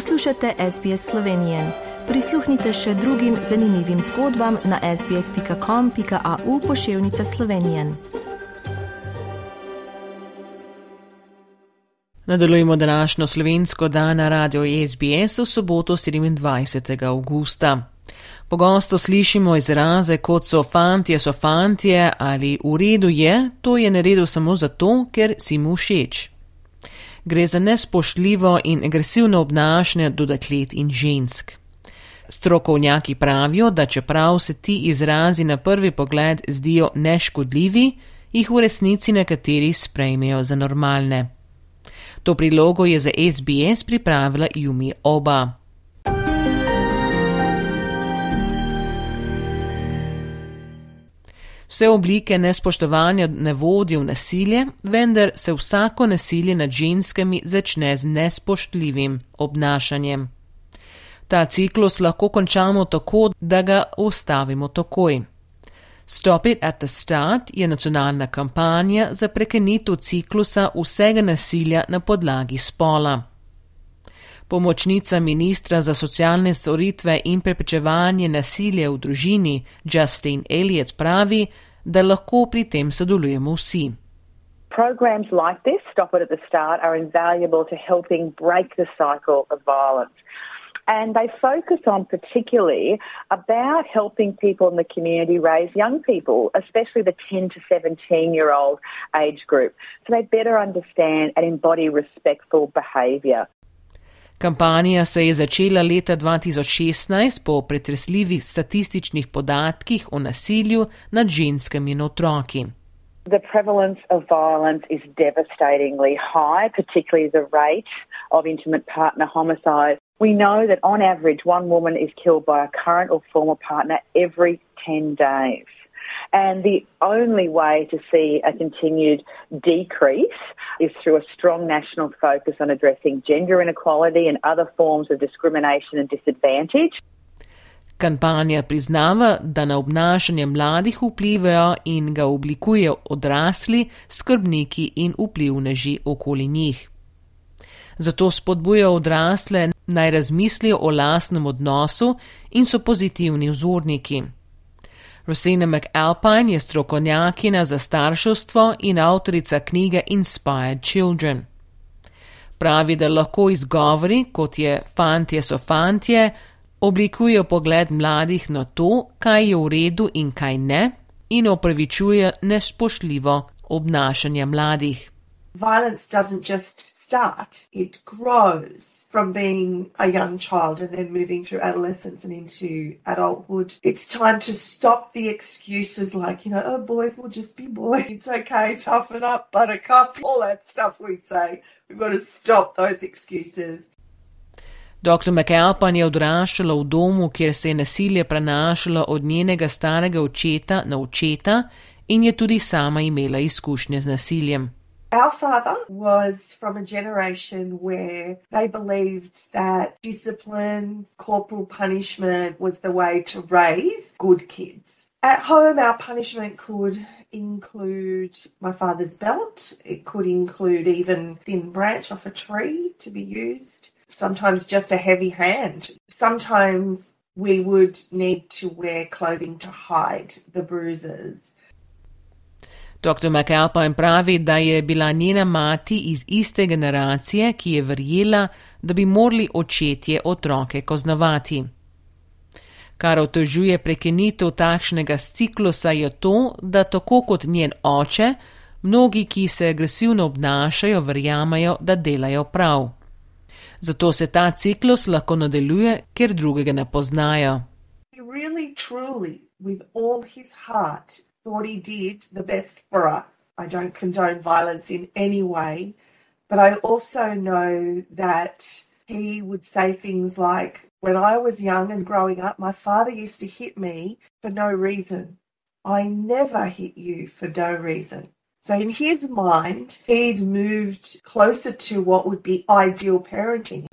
Poslušate SBS Slovenije. Prisluhnite še drugim zanimivim zgodbam na sbsp.com.au pošiljka Slovenije. Nadaljujemo današnjo slovensko dan na radio SBS v soboto 27. augusta. Pogosto slišimo izraze kot so fantje, so fantje ali v redu je, to je naredil samo zato, ker si mu všeč. Gre za nespoštljivo in agresivno obnašanje do deklet in žensk. Strokovnjaki pravijo, da čeprav se ti izrazi na prvi pogled zdijo neškodljivi, jih v resnici nekateri sprejmejo za normalne. To prilogo je za SBS pripravila Jumi Oba. Vse oblike nespoštovanja ne vodijo v nasilje, vendar se vsako nasilje nad ženskami začne z nespoštljivim obnašanjem. Ta ciklus lahko končamo tako, da ga ustavimo takoj. Stop It at the Start je nacionalna kampanja za prekenitev ciklusa vsega nasilja na podlagi spola. Pomočnica ministra za socialne storitve in preprečevanje nasilja v družini Justin Elliot pravi, da lahko pri tem sodelujemo vsi. Programs like this, Stop It at the Start, are invaluable to helping break the cycle of violence. And they focus on particularly about helping people in the community raise young people, especially the 10 to 17 year old age group, so they better understand and embody respectful behaviour. Kampanja se je začela leta 2016 po pretresljivih statističnih podatkih o nasilju nad ženskami in otroki. The prevalence of violence is devastatingly high, particularly the rate of intimate partner homicide. We know that on average, one woman is killed by a current or former partner every 10 days. And the only way to see a continued decrease is through a strong national focus on addressing gender inequality and other forms of discrimination and disadvantage. Kampanja priznava, da na obnašanje mladih vplivajo in ga oblikujejo odrasli, skrbniki in vplivneži okoli njih. Zato spodbuja odrasle naj razmislijo o lastnem odnosu in so pozitivni vzorniki. Rosina McAlpine je strokovnjakina za starševstvo in avtorica knjige Inspired Children. Pravi, da lahko izgovori, kot je fantje so fantje, oblikujejo pogled mladih na to, kaj je v redu in kaj ne, in opravičuje nespoštljivo obnašanje mladih. Violence doesn't just start, it grows from being a young child and then moving through adolescence and into adulthood. It's time to stop the excuses like, you know, oh, boys will just be boys. It's okay, toughen up, buttercup, all that stuff we say. We've got to stop those excuses. Dr. McAlpin je odraščala v domu, kjer se je nasilje prenašalo od njenega starega očeta na očeta in je tudi sama imela izkušnje z nasiljem. Our father was from a generation where they believed that discipline, corporal punishment was the way to raise good kids. At home, our punishment could include my father's belt. It could include even thin branch off a tree to be used. Sometimes just a heavy hand. Sometimes we would need to wear clothing to hide the bruises. Dr. McAlpine pravi, da je bila njena mati iz iste generacije, ki je verjela, da bi morali očetje otroke kaznovati. Kar otežuje prekenitev takšnega ciklusa je to, da tako kot njen oče, mnogi, ki se agresivno obnašajo, verjamajo, da delajo prav. Zato se ta ciklus lahko nadaljuje, ker drugega ne poznajo. Really, truly, thought he did the best for us. I don't condone violence in any way, but I also know that he would say things like, When I was young and growing up, my father used to hit me for no reason. I never hit you for no reason. So, in his mind, he'd moved closer to what would be ideal parenting.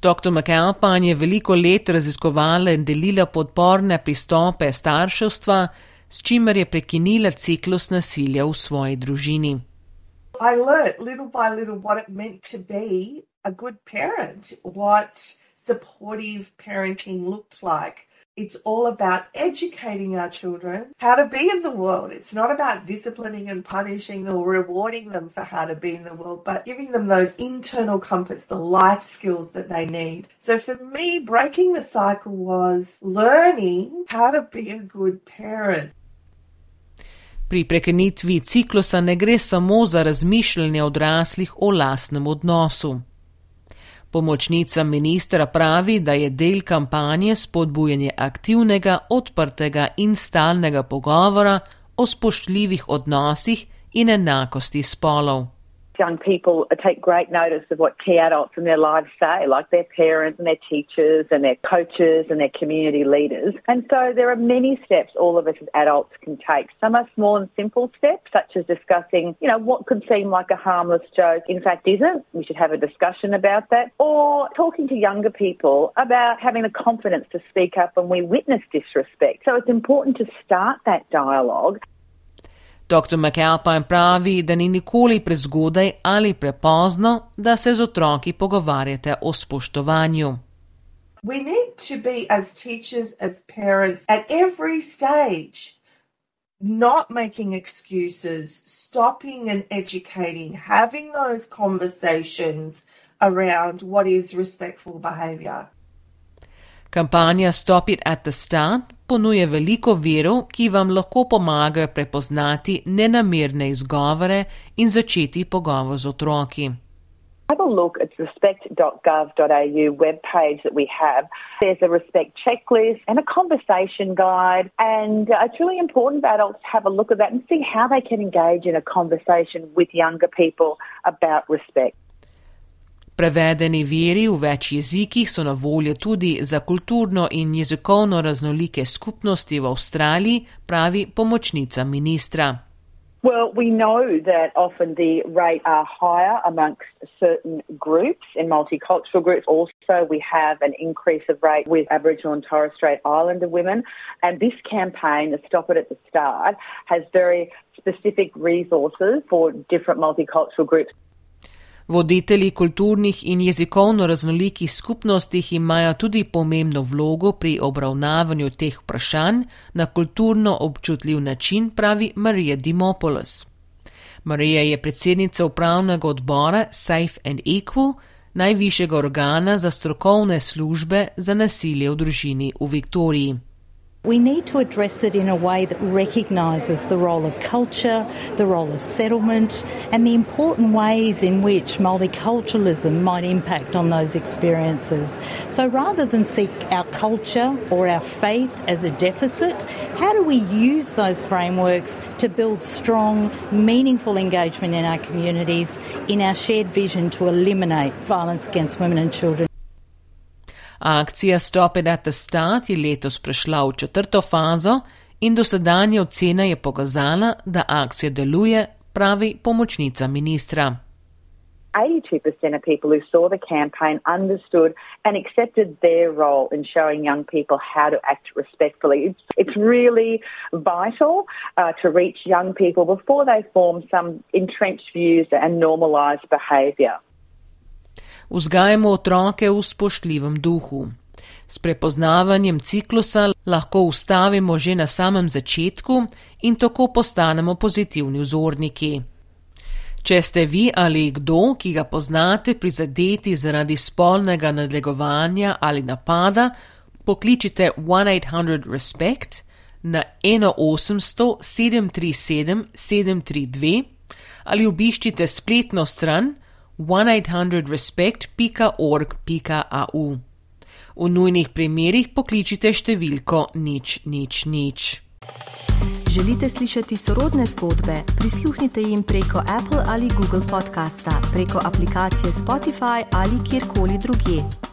Dr. McAlpine je veliko let raziskovala in delila podporne pristope starševstva, s čimer je prekinila ciklus nasilja v svoji družini. I learned little by little what it meant to be a good parent, what supportive parenting looked like. It's all about educating our children how to be in the world. It's not about disciplining and punishing or rewarding them for how to be in the world, but giving them those internal compass, the life skills that they need. So for me, breaking the cycle was learning how to be a good parent. Pri prekinitvi ciklusa ne gre samo za razmišljanje odraslih o lasnem odnosu. Pomočnica ministra pravi, da je del kampanje spodbujanje aktivnega, odprtega in stalnega pogovora o spoštljivih odnosih in enakosti spolov. Young people take great notice of what key adults in their lives say, like their parents and their teachers and their coaches and their community leaders. And so there are many steps all of us as adults can take. Some are small and simple steps, such as discussing, you know, what could seem like a harmless joke, in fact isn't. We should have a discussion about that. Or talking to younger people about having the confidence to speak up when we witness disrespect. So it's important to start that dialogue Dr. McAlpine pravi, da ni nikoli prezgodaj ali prepozno, da se z otroki pogovarjate o spoštovanju. We need to be, as teachers, as parents, at every stage, not making excuses, stopping and educating, having those conversations around what is respectful behaviour. Kampanja Stop It at the Start veliko virov, ki vam lahko pomagajo prepoznati izgovore in začeti pogovor z otroki. Have a look at the respect.gov.au webpage that we have. There's a respect checklist and a conversation guide. And uh, it's really important for adults to have a look at that and see how they can engage in a conversation with younger people about respect. Prevedeni viri v več jezikih so na voljo tudi za kulturno in jezikovno raznolike skupnosti v Avstraliji, pravi pomočnica ministra. Well, we know that often the rate are higher amongst certain groups in multicultural groups. Also, we have an increase of rate with Aboriginal and Torres Strait Islander women. And this campaign, the Stop It at the Start, has very specific resources for different multicultural groups. Voditelji kulturnih in jezikovno raznolikih skupnostih imajo tudi pomembno vlogo pri obravnavanju teh vprašanj na kulturno občutljiv način, pravi Marija Dimopoulos. Marija je predsednica upravnega odbora Safe and Equal, najvišjega organa za strokovne službe za nasilje v družini v Viktoriji. We need to address it in a way that recognises the role of culture, the role of settlement, and the important ways in which multiculturalism might impact on those experiences. So rather than seek our culture or our faith as a deficit, how do we use those frameworks to build strong, meaningful engagement in our communities in our shared vision to eliminate violence against women and children? Akcija Stop It at the Start je letos prešla v četrto fazo in dosedanja ocena je pokazala, da akcija deluje, pravi pomočnica ministra. 82% of people who saw the campaign understood and accepted their role in showing young people how to act respectfully. It's, it's really vital uh, to reach young people before they form some entrenched views and normalise behaviour. Vzgajamo otroke v spoštljivem duhu. S prepoznavanjem ciklusa lahko ustavimo že na samem začetku in tako postanemo pozitivni vzorniki. Če ste vi ali kdo, ki ga poznate, prizadeti zaradi spolnega nadlegovanja ali napada, pokličite 1-800-RESPECT na 1-800-737-732 ali obiščite spletno stran 1-800-respect.org.au. V nujnih primerih pokličite številko nič nič nič. Želite slišati sorodne zgodbe? Prisluhnite jim preko Apple ali Google podcasta, preko aplikacije Spotify ali kjerkoli drugje.